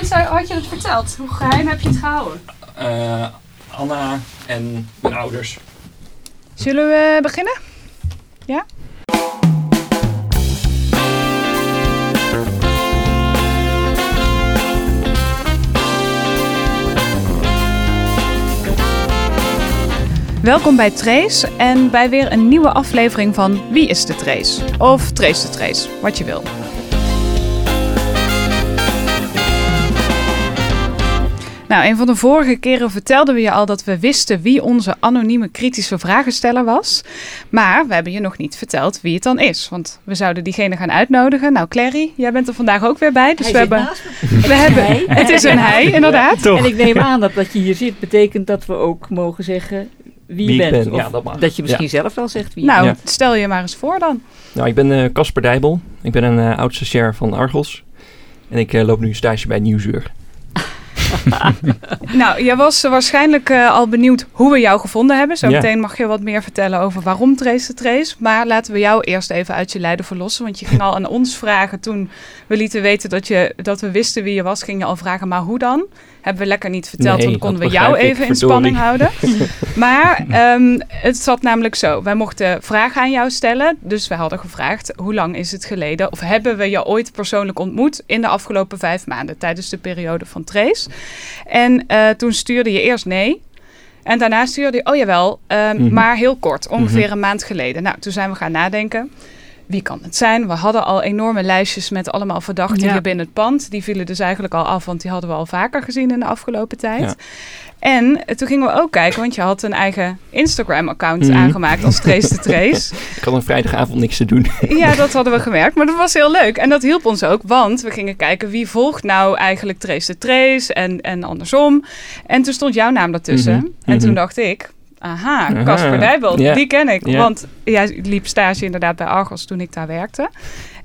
mensen had je het verteld? Hoe geheim heb je het gehouden? Eh, Anna en mijn ouders. Zullen we beginnen? Ja? Welkom bij Trace en bij weer een nieuwe aflevering van Wie is de Trace? Of Trace de Trace, wat je wil. Nou, een van de vorige keren vertelden we je al dat we wisten wie onze anonieme kritische vragensteller was. Maar we hebben je nog niet verteld wie het dan is. Want we zouden diegene gaan uitnodigen. Nou, Clary, jij bent er vandaag ook weer bij. Dus Hij we zit hebben. naast me. We hebben het is een hij, inderdaad. Toch? En ik neem aan dat dat je hier zit betekent dat we ook mogen zeggen wie, Wie je ik bent. ben, Of ja, dat mag. dat je misschien zelf wel zegt wie Nou, Ja. stel je maar eens voor dan. Nou, ik ben eh, Casper Dijbel. Ik ben een uh, oud-stagiair van Argos. En ik eh, loop nu een stage bij Nieuwsuur. Nou, jij was waarschijnlijk eh, al benieuwd hoe we jou gevonden hebben. Zometeen mag je wat meer vertellen over waarom Trace de Trace. Maar laten we jou eerst even uit je lijden verlossen. Want je ging al aan ons vragen toen we lieten weten dat, je, dat we wisten wie je was. Ging je al vragen, maar hoe dan? Hebben we lekker niet verteld, Nee, want dan konden we jou ik, even in spanning houden. maar ehm, het zat namelijk zo. Wij mochten vragen aan jou stellen. Dus we hadden gevraagd, hoe lang is het geleden? Of hebben we je ooit persoonlijk ontmoet in de afgelopen vijf maanden? Tijdens de periode van Trace. En eh, toen stuurde je eerst nee. En daarna stuurde je, oh jawel, ehm, Mhm. maar heel kort, ongeveer Mhm. een maand geleden. Nou, toen zijn we gaan nadenken. Wie kan het zijn? We hadden al enorme lijstjes met allemaal verdachten Ja. hier binnen het pand. Die vielen dus eigenlijk al af, want die hadden we al vaker gezien in de afgelopen tijd. Ja. En eh, toen gingen we ook kijken, want je had een eigen Instagram-account Mhm. aangemaakt als Trace de Trace. Ik had een vrijdagavond niks te doen. Ja, dat hadden we gemerkt. Maar dat was heel leuk. En dat hielp ons ook, want we gingen kijken wie volgt nou eigenlijk Trace de Trace en, en andersom. En toen stond jouw naam ertussen. Mhm, En toen mhm. dacht ik, aha, Casper Dijbel, ja. die ken ik. Ja. Want jij liep stage inderdaad bij Argos toen ik daar werkte.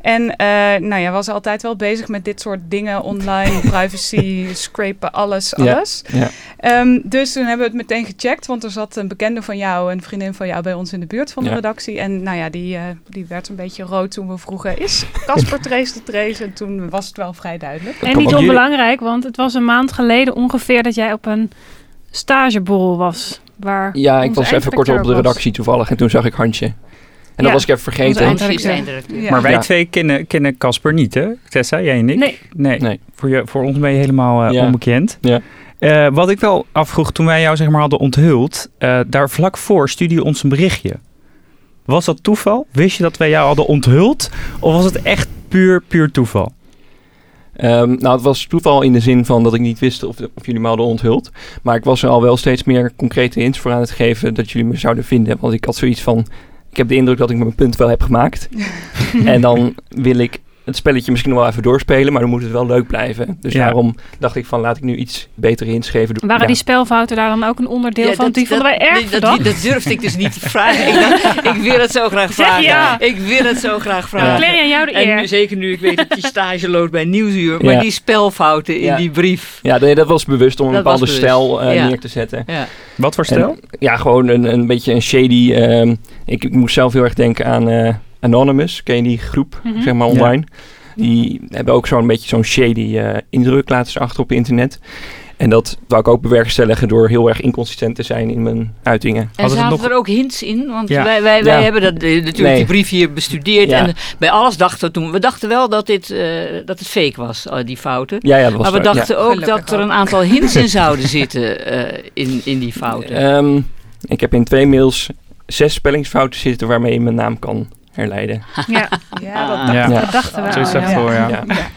En eh, nou, jij was altijd wel bezig met dit soort dingen online, privacy, scrapen, alles, Ja. alles. Ja. Ehm, dus toen hebben we het meteen gecheckt, want er zat een bekende van jou, een vriendin van jou bij ons in de buurt van de Ja. redactie. En nou ja, die, eh, die werd een beetje rood toen we vroegen, is Casper Trace de Trace? En toen was het wel vrij duidelijk. En niet onbelangrijk, want het was een maand geleden ongeveer dat jij op een stageborrel was. Waar Ja, ik was even kort op de redactie toevallig en toen zag ik Handje. En dat was ik even vergeten. Maar wij Ja. twee kennen, kennen Casper niet, hè? Tessa, jij en ik? Nee. Nee. Nee. Voor, je, voor ons ben je helemaal eh, Ja. onbekend. Ja. Eh, wat ik wel afvroeg toen wij jou zeg maar hadden onthuld, eh, daar vlak voor stuurde je ons een berichtje. Was dat toeval? Wist je dat wij jou hadden onthuld? Of was het echt puur, puur toeval? Ehm, nou, het was toeval in de zin van dat ik niet wist of, of jullie me hadden onthuld. Maar ik was er al wel steeds meer concrete hints voor aan het geven dat jullie me zouden vinden. Want ik had zoiets van, ik heb de indruk dat ik mijn punt wel heb gemaakt. en dan wil ik het spelletje misschien nog wel even doorspelen, maar dan moet het wel leuk blijven. Dus Ja. daarom dacht ik van, laat ik nu iets betere hints geven. Waren Ja. die spelfouten daar dan ook een onderdeel Ja, van? dat- die vonden wij erg dat, dat, durfde ik dus niet te vragen. Ik, dacht, ik wil het zo graag Zeg vragen. ja. Ik wil het zo graag vragen. Clary, aan jou de En nu, eer. zeker nu ik weet dat je stage loopt bij Nieuwsuur. Maar Ja. die spelfouten in Ja. die brief. Ja, nee, dat was bewust om een bepaalde stijl eh, Ja. neer te zetten. Ja. Wat voor stijl? En, ja, gewoon een, een beetje een shady. ehm, ik, ik moest zelf heel erg denken aan eh, Anonymous. Ken je die groep, Mhm. zeg maar, online? Die hebben ook zo'n beetje zo'n shady eh, indruk laten ze achter op internet. En dat wou ik ook bewerkstelligen door heel erg inconsistent te zijn in mijn uitingen. En Hadden ze zaten nog- er ook hints in? Want Ja. wij, wij, wij Ja. hebben dat, eh, natuurlijk Nee. die brief hier bestudeerd. Ja. En bij alles dachten we toen... We dachten wel dat, dit, eh, dat het fake was, eh, die fouten. Ja, ja, dat was Maar we dachten ook Gelukkig dat er ook. een aantal hints in zouden zitten eh, in, in die fouten. Ehm, ik heb in twee mails zes spellingsfouten zitten waarmee je mijn naam kan herleiden. Ja, Ja, dat Ah. dacht Ja. dat dachten we Zo is al, dat ja. voor, ja. Ja. Ja.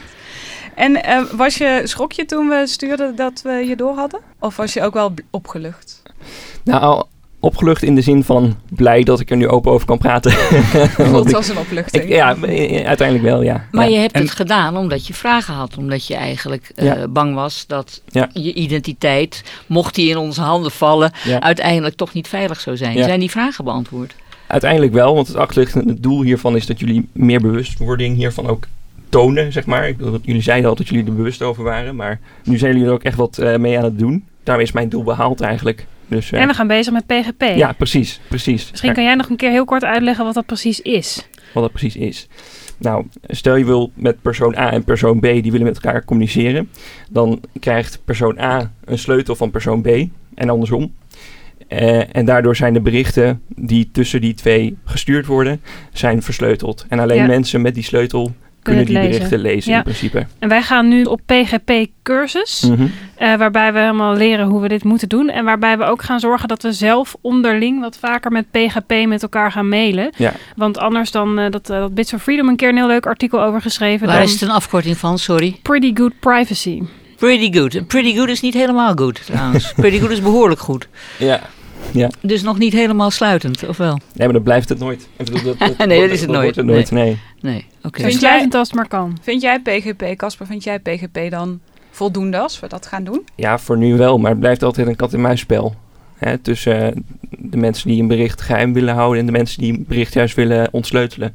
En eh, was je, schrok je toen we stuurden dat we je door hadden? Of was je ook wel opgelucht? Nou, al opgelucht in de zin van blij dat ik er nu open over kan praten. Voelt ik- als een opluchting. ik- ja, eh, uiteindelijk wel, ja. Maar Ja. je hebt En- het gedaan omdat je vragen had. Omdat je eigenlijk eh, Ja. bang was dat Ja. je identiteit, mocht die in onze handen vallen, Ja. uiteindelijk toch niet veilig zou zijn. Ja. Zijn die vragen beantwoord? Uiteindelijk wel, want het achterliggende doel hiervan is dat jullie meer bewustwording hiervan ook tonen, zeg maar. Ik bedoel, jullie zeiden al dat jullie er bewust over waren, maar nu zijn jullie er ook echt wat eh, mee aan het doen. Daarmee is mijn doel behaald eigenlijk. Dus, eh, En we gaan bezig met PGP. ja, precies, precies. Misschien kan jij nog een keer heel kort uitleggen wat dat precies is. Wat dat precies is. Nou, stel je wil met persoon A en persoon B, die willen met elkaar communiceren. Dan krijgt persoon A een sleutel van persoon B en andersom. Eh, en daardoor zijn de berichten die tussen die twee gestuurd worden, zijn versleuteld. En alleen Ja. mensen met die sleutel kunnen die lezen. berichten lezen Ja. in principe. En wij gaan nu op PGP-cursus, Mhm. eh, waarbij we helemaal leren hoe we dit moeten doen. En waarbij we ook gaan zorgen dat we zelf onderling wat vaker met PGP met elkaar gaan mailen. Ja. Want anders dan, eh, dat, dat Bits of Freedom een keer een heel leuk artikel over geschreven. Waar dan is het een afkorting van? Sorry. Pretty Good Privacy. Pretty good. Pretty good is niet helemaal goed trouwens. Pretty good is behoorlijk goed. Ja. Dus nog niet helemaal sluitend, of wel? Nee, maar dan blijft het nooit. Ik bedoel, dat, dat, Nee, dat is het nooit. het nooit. Nee. Nee, oké. Sluitend als het maar kan. Vind jij PGP, Casper, vind jij PGP dan voldoende als we dat gaan doen? Ja, voor nu wel, maar het blijft altijd een kat-en-muisspel. Hè, tussen eh, de mensen die een bericht geheim willen houden en de mensen die een bericht juist willen ontsleutelen.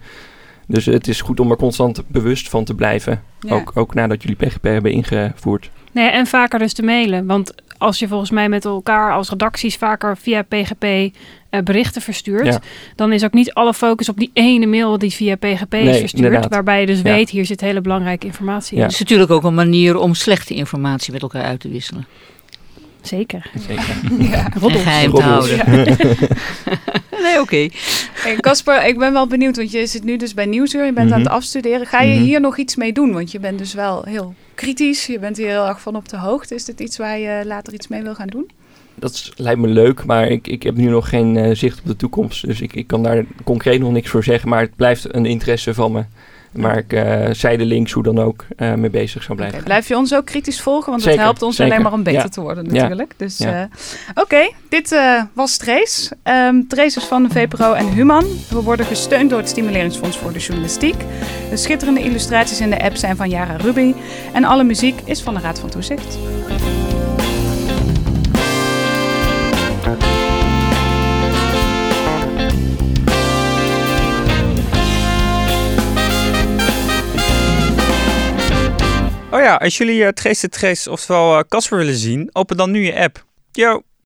Dus het is goed om er constant bewust van te blijven. Ja. Ook, ook nadat jullie PGP hebben ingevoerd. Nee, en vaker dus te mailen. Want als je volgens mij met elkaar als redacties vaker via PGP eh, berichten verstuurt, Ja. dan is ook niet alle focus op die ene mail die via PGP is verstuurd. inderdaad. Waarbij je dus Ja. weet, hier zit hele belangrijke informatie Ja. in. Het is natuurlijk ook een manier om slechte informatie met elkaar uit te wisselen. Zeker. Zeker. Ja. En geheim te houden. nee, oké. Hey, Casper, ik ben wel benieuwd, want je zit nu dus bij Nieuwsuur, je bent aan het Mhm. afstuderen. Ga je Mhm. hier nog iets mee doen? Want je bent dus wel heel kritisch, je bent hier heel erg van op de hoogte. Is dit iets waar je later iets mee wil gaan doen? Dat is- lijkt me leuk, maar ik, ik heb nu nog geen eh, zicht op de toekomst. Dus ik, ik kan daar concreet nog niks voor zeggen. Maar het blijft een interesse van me. Waar ik uh, zijdelings, hoe dan ook, uh, mee bezig zou blijven. Okay, blijf je ons ook kritisch volgen? Want Zeker, het helpt ons zeker. alleen maar om beter Ja. te worden Ja. natuurlijk. Dus Ja. uh, oké, dit was Trace. Um, Trace is van de VPRO en Human. We worden gesteund door het Stimuleringsfonds voor de Journalistiek. De schitterende illustraties in de app zijn van Yara Ruby. En alle muziek is van de Raad van Toezicht. Als jullie uh, Trace de Trace, oftewel Casper uh, willen zien, open dan nu je app. Yo!